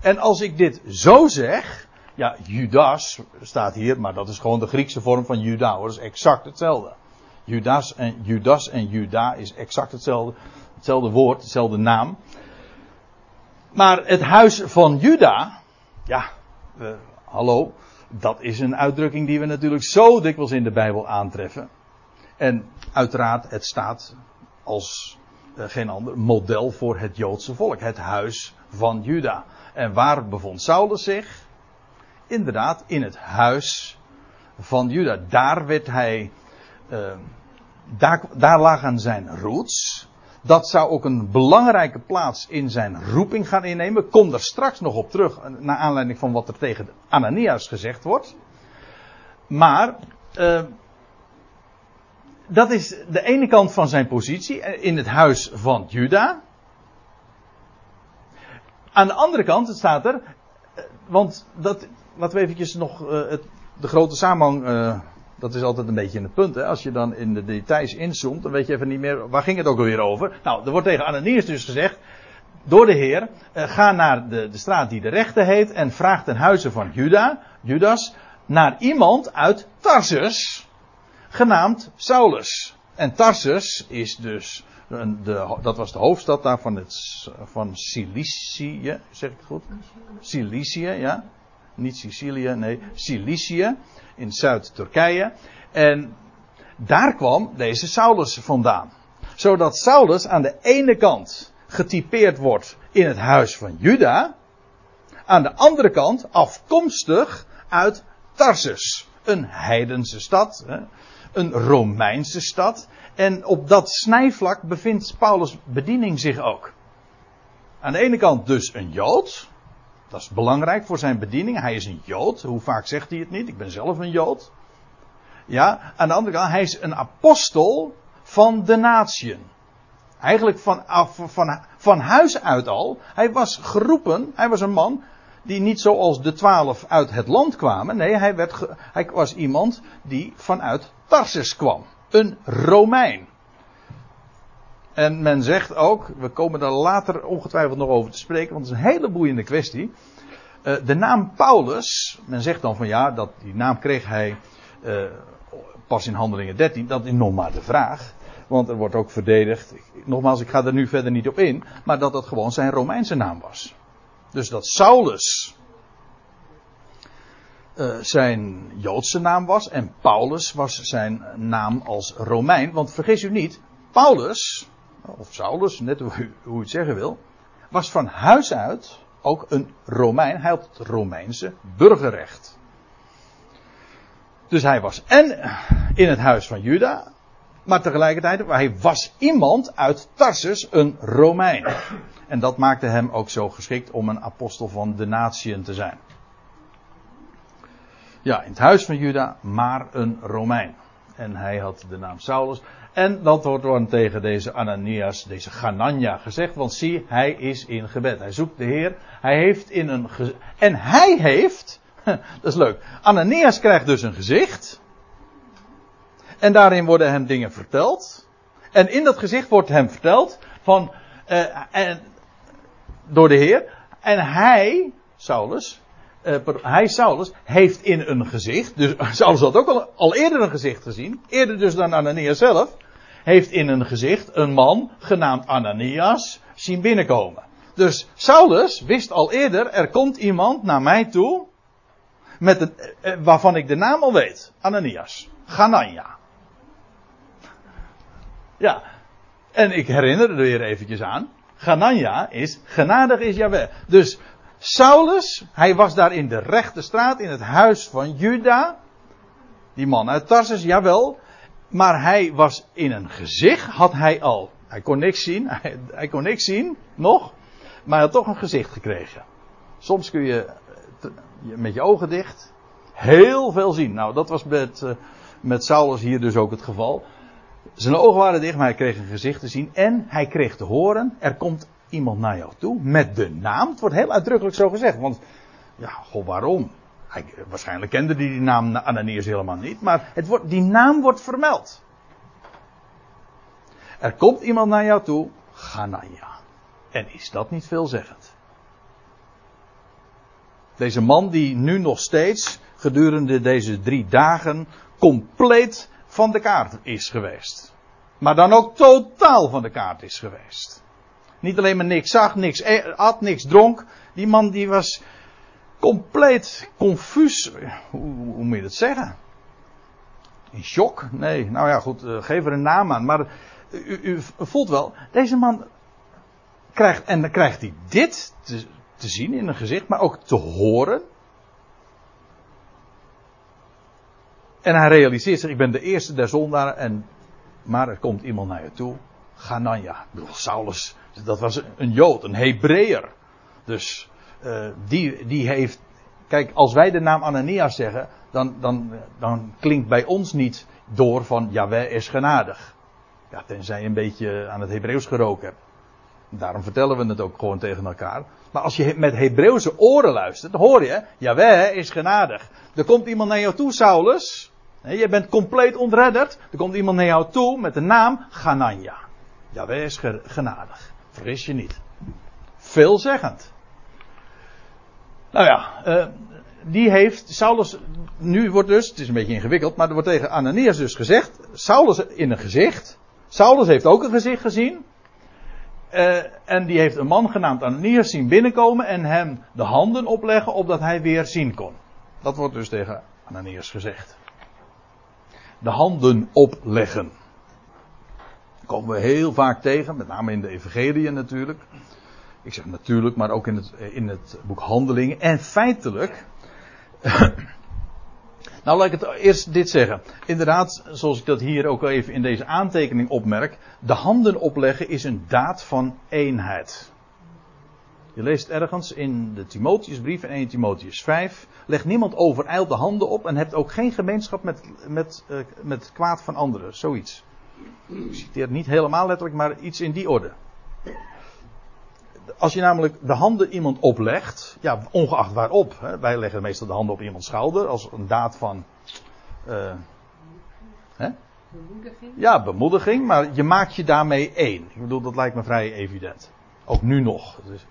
A: En als ik dit zo zeg, ja, Judas staat hier, maar dat is gewoon de Griekse vorm van Juda dat is exact hetzelfde. Judas en Judas en Juda is exact hetzelfde, hetzelfde woord, hetzelfde naam. Maar het huis van Juda, ja, uh, hallo, dat is een uitdrukking die we natuurlijk zo dikwijls in de Bijbel aantreffen. En uiteraard, het staat als uh, geen ander model voor het Joodse volk, het huis van Juda. En waar bevond Saulus zich? Inderdaad, in het huis van Juda. Daar werd hij, uh, daar, daar lagen zijn roots. Dat zou ook een belangrijke plaats in zijn roeping gaan innemen. Kom er straks nog op terug, naar aanleiding van wat er tegen Ananias gezegd wordt. Maar, uh, dat is de ene kant van zijn positie in het huis van Juda. Aan de andere kant, staat er, eh, want dat, laten we eventjes nog uh, het, de grote samenhang uh, dat is altijd een beetje een punt. Hè? Als je dan in de details inzoomt, dan weet je even niet meer waar ging het ook alweer over. Nou, er wordt tegen Ananias dus gezegd door de Heer: eh, ga naar de, de straat die de rechte heet en vraag ten huize van Juda, Judas, naar iemand uit Tarsus, genaamd Saulus. En Tarsus is dus, de, dat was de hoofdstad daar van, het, van Cilicië, zeg ik het goed? Cilicië, ja. Niet Sicilië, nee, Cilicië in Zuid-Turkije. En daar kwam deze Saulus vandaan. Zodat Saulus aan de ene kant getypeerd wordt in het huis van Juda. Aan de andere kant afkomstig uit Tarsus. Een heidense stad. Een Romeinse stad. En op dat snijvlak bevindt Paulus' bediening zich ook. Aan de ene kant dus een Jood. Dat is belangrijk voor zijn bediening. Hij is een Jood. Hoe vaak zegt hij het niet? Ik ben zelf een Jood. Ja, aan de andere kant, hij is een apostel van de natieën. Eigenlijk van, van, van huis uit al. Hij was geroepen, hij was een man die niet zoals de twaalf uit het land kwamen. Nee, hij, werd hij was iemand die vanuit Tarsus kwam. Een Romein. En men zegt ook, we komen daar later ongetwijfeld nog over te spreken, want het is een hele boeiende kwestie. Uh, de naam Paulus, men zegt dan van ja, dat, die naam kreeg hij uh, pas in Handelingen 13. Dat is nog maar de vraag. Want er wordt ook verdedigd, nogmaals, ik ga er nu verder niet op in, maar dat dat gewoon zijn Romeinse naam was. Dus dat Saulus uh, zijn Joodse naam was en Paulus was zijn naam als Romein. Want vergis u niet, Paulus, of Saulus, net hoe, u het zeggen wil, was van huis uit ook een Romein. Hij had het Romeinse burgerrecht. Dus hij was en in het huis van Juda, maar tegelijkertijd, hij was iemand uit Tarsus, een Romein. En dat maakte hem ook zo geschikt om een apostel van de natieën te zijn. Ja, in het huis van Juda, maar een Romein. En hij had de naam Saulus. En dat wordt dan tegen deze Ananias, deze Ganania gezegd. Want zie, hij is in gebed. Hij zoekt de Heer. Hij heeft in een. En hij heeft. Dat is leuk. Ananias krijgt dus een gezicht. En daarin worden hem dingen verteld. En in dat gezicht wordt hem verteld van. Uh, en, door de Heer. En hij, Saulus, uh, hij, Saulus, heeft in een gezicht, dus Saulus had ook al, al eerder een gezicht gezien, eerder dus dan Ananias zelf, heeft in een gezicht een man genaamd Ananias zien binnenkomen. Dus Saulus wist al eerder, er komt iemand naar mij toe, met een, eh, waarvan ik de naam al weet. Ananias. Ganania. Ja. En ik herinner er weer eventjes aan. Ganania is, genadig is Jahweh. Dus Saulus, hij was daar in de rechte straat, in het huis van Juda. Die man uit Tarsus, jawel. Maar hij was in een gezicht, had hij al. Hij kon niks zien, hij, hij kon niks zien, nog. Maar hij had toch een gezicht gekregen. Soms kun je met je ogen dicht heel veel zien. Nou, dat was met, uh, met Saulus hier dus ook het geval. Zijn ogen waren dicht, maar hij kreeg een gezicht te zien. En hij kreeg te horen, er komt iemand naar jou toe met de naam. Het wordt heel uitdrukkelijk zo gezegd. Want, ja, goh, waarom? Hij, waarschijnlijk kende hij die naam Ananias helemaal niet, maar het wordt, die naam wordt vermeld. Er komt iemand naar jou toe, Ganania. En is dat niet veelzeggend? Deze man die nu nog steeds gedurende deze drie dagen compleet van de kaart is geweest. Maar dan ook totaal van de kaart is geweest. Niet alleen maar niks zag, niks e- at, niks dronk. Die man die was compleet confuus. Hoe, hoe moet je dat zeggen? In shock? Nee, nou ja, goed, uh, geef er een naam aan. Maar u, u, voelt wel, deze man krijgt, en dan krijgt hij dit te, te zien in een gezicht, maar ook te horen. En hij realiseert zich, ik ben de eerste der zondaren, en, maar er komt iemand naar je toe. Ganania. Saulus, dat was een Jood, een Hebreeër. Dus uh, die, die heeft. Kijk, als wij de naam Ananias zeggen, dan, dan, dan klinkt bij ons niet door van Jaweh is genadig. Ja, tenzij je een beetje aan het Hebreeuws geroken hebt. Daarom vertellen we het ook gewoon tegen elkaar. Maar als je met Hebreeuwse oren luistert, dan hoor je, Jaweh is genadig. Er komt iemand naar jou toe, Saulus. Je bent compleet ontredderd. Er komt iemand naar jou toe met de naam Ganania. Jaweh is genadig. Vergis je niet. Veelzeggend. Nou ja, uh, die heeft Saulus. Nu wordt dus, het is een beetje ingewikkeld, maar er wordt tegen Ananias dus gezegd: Saulus in een gezicht. Saulus heeft ook een gezicht gezien. Uh, en die heeft een man genaamd Ananias zien binnenkomen en hem de handen opleggen opdat hij weer zien kon. Dat wordt dus tegen Ananias gezegd. De handen opleggen. Komen we heel vaak tegen, met name in de Evangelieën natuurlijk. Ik zeg natuurlijk, maar ook in het, in het boek Handelingen. En feitelijk. nou, laat ik het eerst dit zeggen. Inderdaad, zoals ik dat hier ook even in deze aantekening opmerk. De handen opleggen is een daad van eenheid. Je leest ergens in de Timotheusbrief, in 1 Timotheus 5. Leg niemand overijld de handen op en hebt ook geen gemeenschap met, met, uh, met kwaad van anderen. Zoiets. Ik citeer niet helemaal letterlijk, maar iets in die orde als je namelijk de handen iemand oplegt, ja, ongeacht waarop. Hè, wij leggen meestal de handen op iemands schouder als een daad van. Uh, hè? Bemoediging. Ja, bemoediging, maar je maakt je daarmee één. Ik bedoel, dat lijkt me vrij evident. Ook nu nog. Dus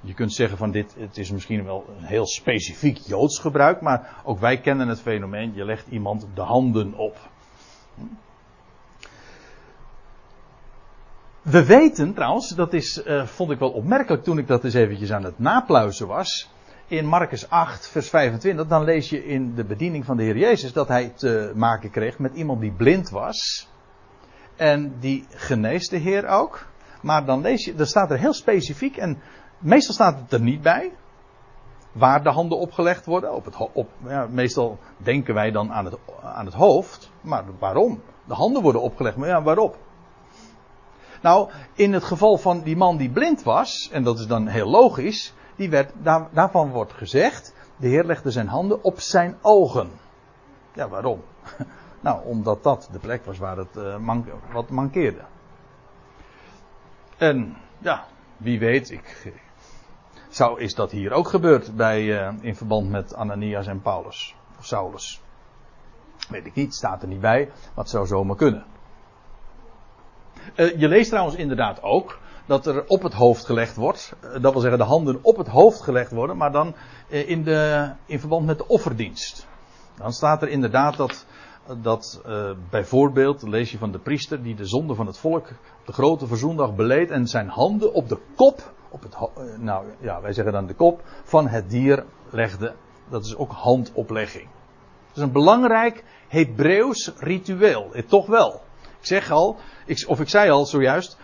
A: je kunt zeggen van dit, het is misschien wel een heel specifiek Joods gebruik, maar ook wij kennen het fenomeen, je legt iemand de handen op. We weten trouwens, dat is, uh, vond ik wel opmerkelijk toen ik dat eens eventjes aan het napluizen was. In Marcus 8, vers 25, dan lees je in de bediening van de Heer Jezus dat hij te maken kreeg met iemand die blind was. En die geneest de Heer ook. Maar dan lees je, er staat er heel specifiek, en meestal staat het er niet bij, waar de handen opgelegd worden. Op het, op, ja, meestal denken wij dan aan het, aan het hoofd, maar waarom? De handen worden opgelegd, maar ja, waarop? Nou, in het geval van die man die blind was, en dat is dan heel logisch, die werd, daar, daarvan wordt gezegd, de Heer legde zijn handen op zijn ogen. Ja, waarom? Nou, omdat dat de plek was waar het uh, man, wat mankeerde. En ja, wie weet, ik, zou, is dat hier ook gebeurd bij, uh, in verband met Ananias en Paulus, of Saulus. Weet ik niet, staat er niet bij, het zou zomaar kunnen. Uh, je leest trouwens inderdaad ook dat er op het hoofd gelegd wordt. Uh, dat wil zeggen, de handen op het hoofd gelegd worden, maar dan uh, in, de, in verband met de offerdienst. Dan staat er inderdaad dat, dat bijvoorbeeld, lees je van de priester die de zonde van het volk op de grote verzoendag beleed en zijn handen op de kop, op het, nou ja, wij zeggen dan de kop, van het dier legde. Dat is ook handoplegging. Het is een belangrijk Hebreeuws ritueel, toch wel. Ik zeg al, ik, of ik zei al zojuist,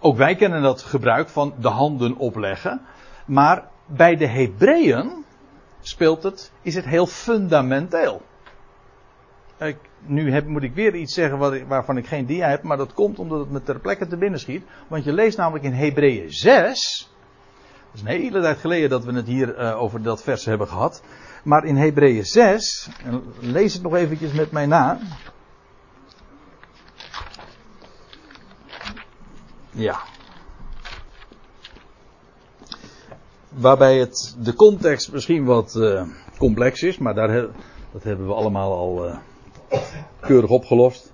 A: ook wij kennen dat gebruik van de handen opleggen. Maar bij de Hebreeën speelt het, is het heel fundamenteel. Nu heb, moet ik weer iets zeggen waarvan ik geen dia heb, maar dat komt omdat het me ter plekke te binnen schiet. Want je leest namelijk in Hebreeën 6. Dat is een hele tijd geleden dat we het hier uh, over dat vers hebben gehad. Maar in Hebreeën 6, lees het nog eventjes met mij na. Ja. Waarbij het de context misschien wat uh, complex is, maar daar, dat hebben we allemaal al uh, keurig opgelost.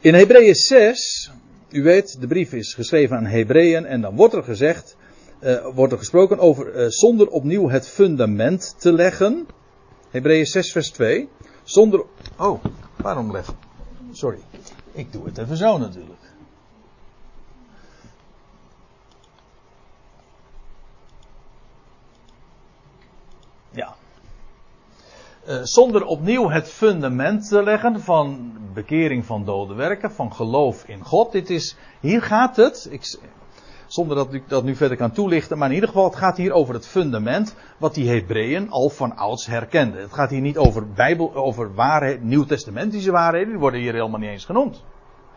A: In Hebreeën 6, u weet, de brief is geschreven aan Hebreeën en dan wordt er gezegd, uh, wordt er gesproken over zonder opnieuw het fundament te leggen. Hebreeën 6 vers 2. Zonder, oh, waarom leggen? Sorry, ik doe het even zo natuurlijk. Ja. Uh, zonder opnieuw het fundament te leggen van bekering van dode werken, van geloof in God. Dit is, hier gaat het, ik, zonder dat ik dat nu verder kan toelichten, maar in ieder geval, het gaat hier over het fundament wat die Hebreeën al van ouds herkenden. Het gaat hier niet over Bijbel, over waarheid, nieuwtestamentische waarheden, die worden hier helemaal niet eens genoemd.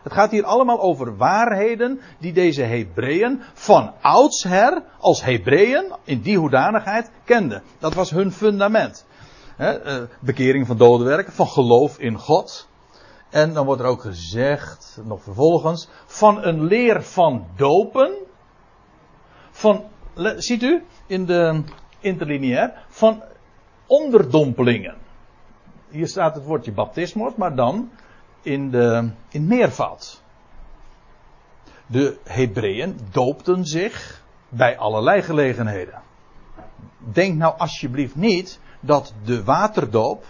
A: Het gaat hier allemaal over waarheden die deze Hebreeën van oudsher als Hebreeën in die hoedanigheid kenden. Dat was hun fundament. He, uh, bekering van dode werken, van geloof in God. En dan wordt er ook gezegd, nog vervolgens, van een leer van dopen. Van, ziet u, in de interlineair, van onderdompelingen. Hier staat het woordje baptismos, maar dan in, de, in meervoud. De Hebreeën doopten zich bij allerlei gelegenheden. Denk nou alsjeblieft niet dat de waterdoop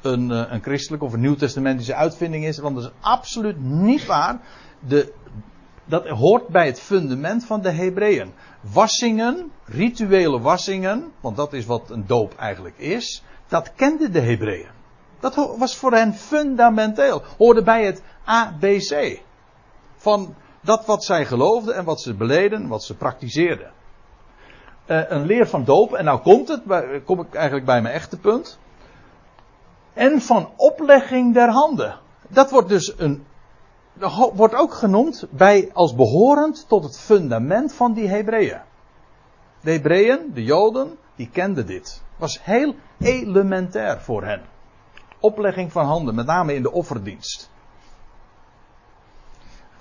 A: een, eh, een christelijke of een nieuwtestamentische uitvinding is, want dat is absoluut niet waar. De, dat hoort bij het fundament van de Hebreeën. Wassingen, rituele wassingen, want dat is wat een doop eigenlijk is, dat kenden de Hebreeën. Dat was voor hen fundamenteel. Hoorde bij het ABC. Van dat wat zij geloofden en wat ze beleden, wat ze praktiseerden. Uh, een leer van doop, en nou komt het, kom ik eigenlijk bij mijn echte punt. En van oplegging der handen. Dat wordt dus een, wordt ook genoemd bij, als behorend tot het fundament van die Hebreeën. De Hebreeën, de Joden, die kenden dit. Was heel elementair voor hen oplegging van handen, met name in de offerdienst.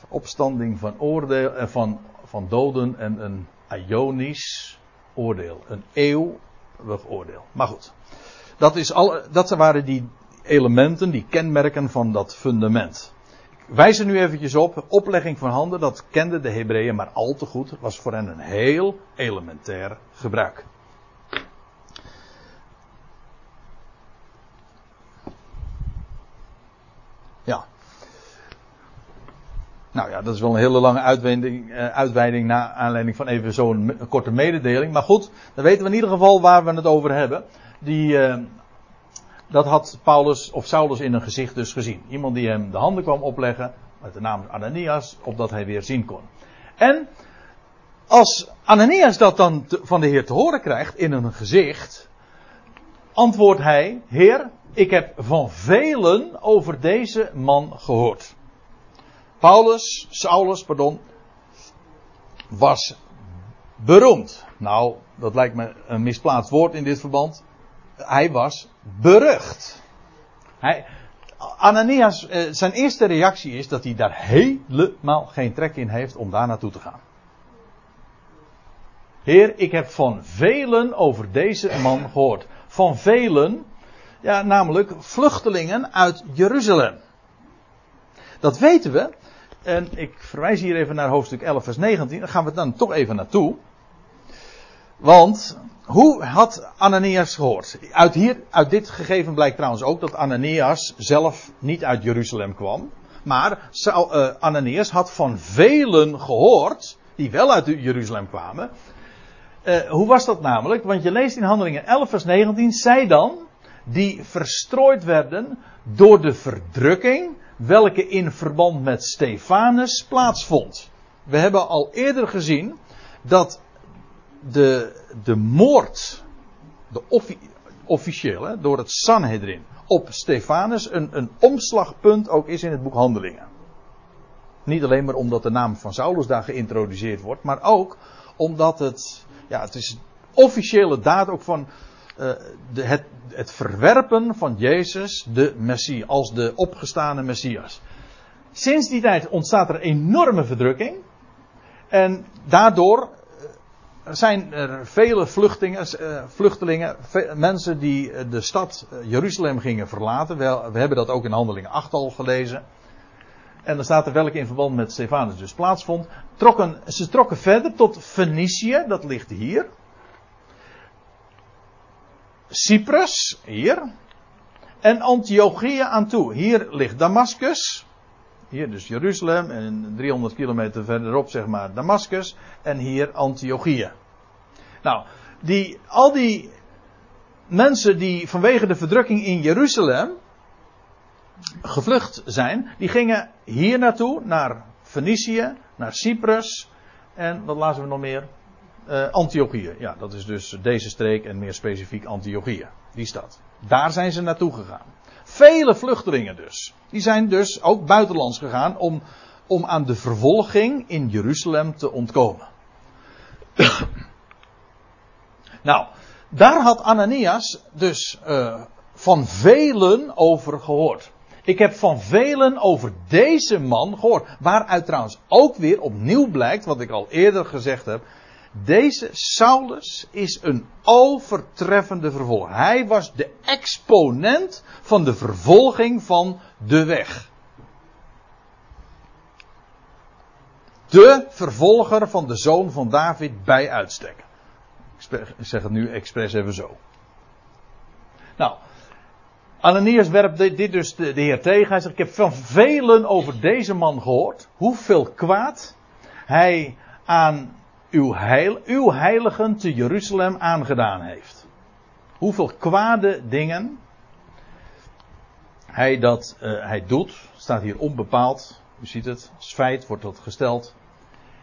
A: Opstanding van, oordeel, eh, van, van doden en een ionisch oordeel. Een eeuwig oordeel. Maar goed. Dat, is al, dat waren die elementen, die kenmerken van dat fundament. Wijs er nu eventjes op. Oplegging van handen, dat kenden de Hebreeën maar al te goed. Was voor hen een heel elementair gebruik. Ja. Nou ja, dat is wel een hele lange uitweiding, uh, uitweiding naar aanleiding van even zo'n korte mededeling. Maar goed, dan weten we in ieder geval waar we het over hebben. Die, uh, dat had Paulus of Saulus in een gezicht dus gezien. Iemand die hem de handen kwam opleggen, met de naam Ananias, opdat hij weer zien kon. En als Ananias dat dan van de Heer te horen krijgt in een gezicht, antwoordt hij: Heer, ik heb van velen over deze man gehoord. Paulus, Saulus, pardon, was beroemd. Nou, dat lijkt me een misplaatst woord in dit verband. Hij was berucht. Hij, Ananias, eh, zijn eerste reactie is dat hij daar helemaal geen trek in heeft om daar naartoe te gaan. Heer, ik heb van velen over deze man gehoord. Van velen, ja, namelijk vluchtelingen uit Jeruzalem. Dat weten we. En ik verwijs hier even naar hoofdstuk 11, vers 19. Dan gaan we dan toch even naartoe. Want hoe had Ananias gehoord? Uit, hier, uit dit gegeven blijkt trouwens ook dat Ananias zelf niet uit Jeruzalem kwam. Maar uh, Ananias had van velen gehoord die wel uit Jeruzalem kwamen. Uh, hoe was dat namelijk? Want je leest in Handelingen 11 vers 19, zij dan, die verstrooid werden door de verdrukking, welke in verband met Stefanus plaatsvond. We hebben al eerder gezien dat de, de moord, de offi, officieel, hè, door het Sanhedrin, op Stefanus een, een omslagpunt ook is in het boek Handelingen. Niet alleen maar omdat de naam van Saulus daar geïntroduceerd wordt, maar ook omdat het, ja, het is officiële daad ook van uh, de, het, het verwerpen van Jezus, de Messias, als de opgestane Messias. Sinds die tijd ontstaat er enorme verdrukking. En daardoor zijn er vele vluchtelingen, uh, vluchtelingen mensen die de stad Jeruzalem gingen verlaten. We, we hebben dat ook in Handelingen 8 al gelezen. En dan staat er welke in verband met Stefanus dus plaatsvond. Trokken, ze trokken verder tot Fenicië, dat ligt hier. Cyprus, hier. En Antiochia aan toe. Hier ligt Damascus. Hier dus Jeruzalem en 300 kilometer verderop zeg maar Damascus. En hier Antiochia. Nou, die, al die mensen die vanwege de verdrukking in Jeruzalem gevlucht zijn, die gingen hier naartoe, naar Fenicië, naar Cyprus en wat lazen we nog meer? Uh, Antiochië. Ja, dat is dus deze streek en meer specifiek Antiochië, die stad. Daar zijn ze naartoe gegaan. Vele vluchtelingen dus. Die zijn dus ook buitenlands gegaan om, om aan de vervolging in Jeruzalem te ontkomen. Nou, daar had Ananias dus uh, van velen over gehoord. Ik heb van velen over deze man gehoord. Waaruit trouwens ook weer opnieuw blijkt, wat ik al eerder gezegd heb. Deze Saulus is een overtreffende vervolger. Hij was de exponent van de vervolging van de weg. De vervolger van de zoon van David bij uitstek. Ik zeg het nu expres even zo. Nou, Ananias werpt dit dus de, Heer tegen. Hij zegt: Ik heb van velen over deze man gehoord. Hoeveel kwaad hij aan uw, heil, uw heiligen te Jeruzalem aangedaan heeft. Hoeveel kwade dingen hij dat uh, hij doet. Staat hier onbepaald. U ziet het. Als feit wordt dat gesteld.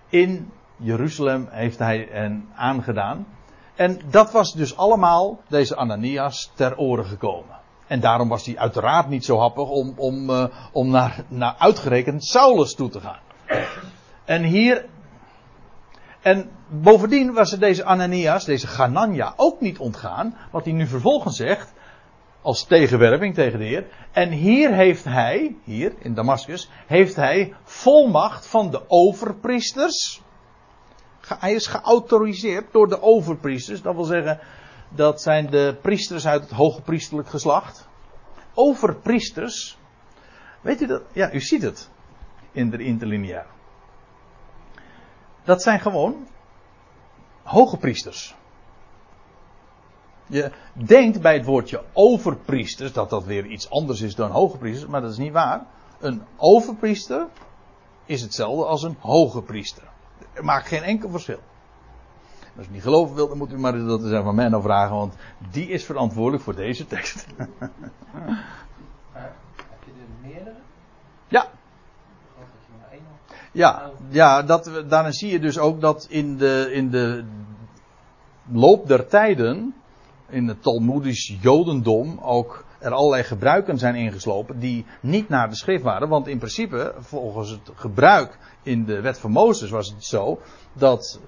A: In Jeruzalem heeft hij hen aangedaan. En dat was dus allemaal deze Ananias ter oren gekomen. En daarom was hij uiteraard niet zo happig om, om, uh, om naar, naar uitgerekend Saulus toe te gaan. En hier. En bovendien was er deze Ananias, deze Ganania, ook niet ontgaan. Wat hij nu vervolgens zegt. Als tegenwerping tegen de Heer. En hier heeft hij, hier in Damascus, heeft hij volmacht van de overpriesters. Hij is geautoriseerd door de overpriesters. Dat wil zeggen, dat zijn de priesters uit het hoge priesterlijk geslacht. Overpriesters. Weet u dat? Ja, u ziet het in de interlineair. Dat zijn gewoon hoge priesters. Je denkt bij het woordje overpriesters dat dat weer iets anders is dan hoge priesters, maar dat is niet waar. Een overpriester is hetzelfde als een hoge priester. Maakt geen enkel verschil. Als u niet geloven wilt, dan moet u maar dat eens aan mij nou vragen, want die is verantwoordelijk voor deze tekst. heb
B: je er meerdere?
A: Ja. Ja, ja dat, daarin zie je dus ook dat in de, in de loop der tijden, in het Talmudisch Jodendom, ook er allerlei gebruiken zijn ingeslopen die niet naar de schrift waren. Want in principe, volgens het gebruik in de wet van Mozes was het zo dat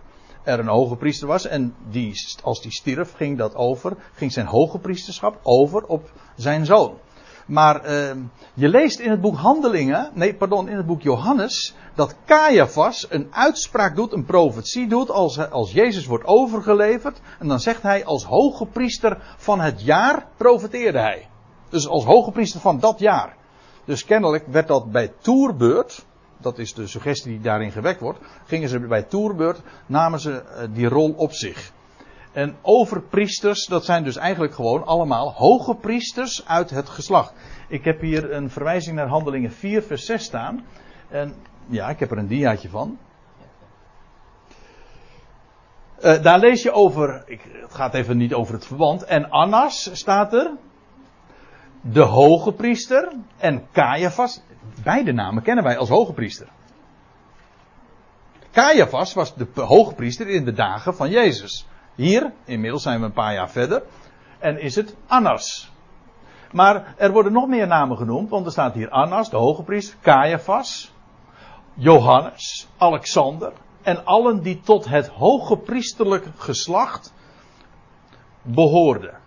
A: er een hoge priester was en die, als die stierf, ging dat over, ging zijn hoge priesterschap over op zijn zoon. Maar uh, je leest in het boek Handelingen, nee, pardon, in het boek Johannes, dat Caiaphas een uitspraak doet, een profetie doet, als, als Jezus wordt overgeleverd. En dan zegt hij, als hoge priester van het jaar profeteerde hij. Dus als hoge priester van dat jaar. Dus kennelijk werd dat bij toerbeurt, dat is de suggestie die daarin gewekt wordt, gingen ze bij toerbeurt, namen ze eh, die rol op zich. En overpriesters, dat zijn dus eigenlijk gewoon allemaal hoge priesters uit het geslacht. Ik heb hier een verwijzing naar Handelingen 4, vers 6 staan. En ja, ik heb er een diaatje van. Uh, daar lees je over, ik, het gaat even niet over het verband. En Annas staat er. De hoge priester. En Caiaphas. Beide namen kennen wij als hoge priester. Caiaphas was de hoge priester in de dagen van Jezus. Hier, inmiddels zijn we een paar jaar verder. En is het Annas. Maar er worden nog meer namen genoemd, want er staat hier Annas, de hoge priester, Caiaphas, Johannes, Alexander en allen die tot het hoge priesterlijk geslacht behoorden.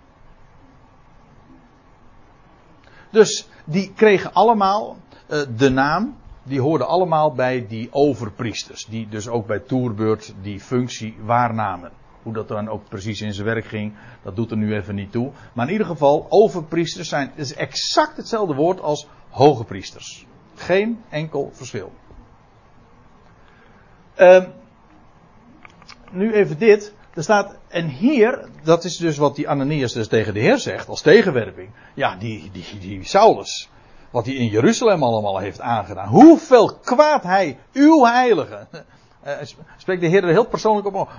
A: Dus die kregen allemaal uh, de naam, die hoorden allemaal bij die overpriesters, die dus ook bij toerbeurt die functie waarnamen. Hoe dat dan ook precies in zijn werk ging, dat doet er nu even niet toe. Maar in ieder geval, overpriesters zijn, is exact hetzelfde woord als hoge priesters. Geen enkel verschil. Uh, nu even dit. Er staat, en hier, dat is dus wat die Ananias dus tegen de Heer zegt, als tegenwerping. Ja, die, die, die Saulus, wat hij in Jeruzalem allemaal heeft aangedaan. Hoeveel kwaad hij, uw heilige, uh, spreekt de Heer er heel persoonlijk op.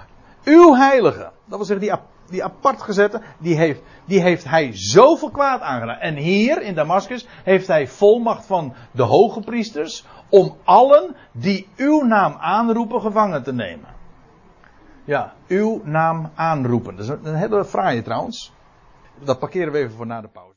A: Uw heilige, dat wil zeggen die, die apart gezette, die heeft, die heeft hij zoveel kwaad aangedaan. En hier in Damascus heeft hij volmacht van de hoge priesters om allen die uw naam aanroepen gevangen te nemen. Ja, uw naam aanroepen. Dat is een hele fraaie trouwens. Dat parkeren we even voor na de pauze.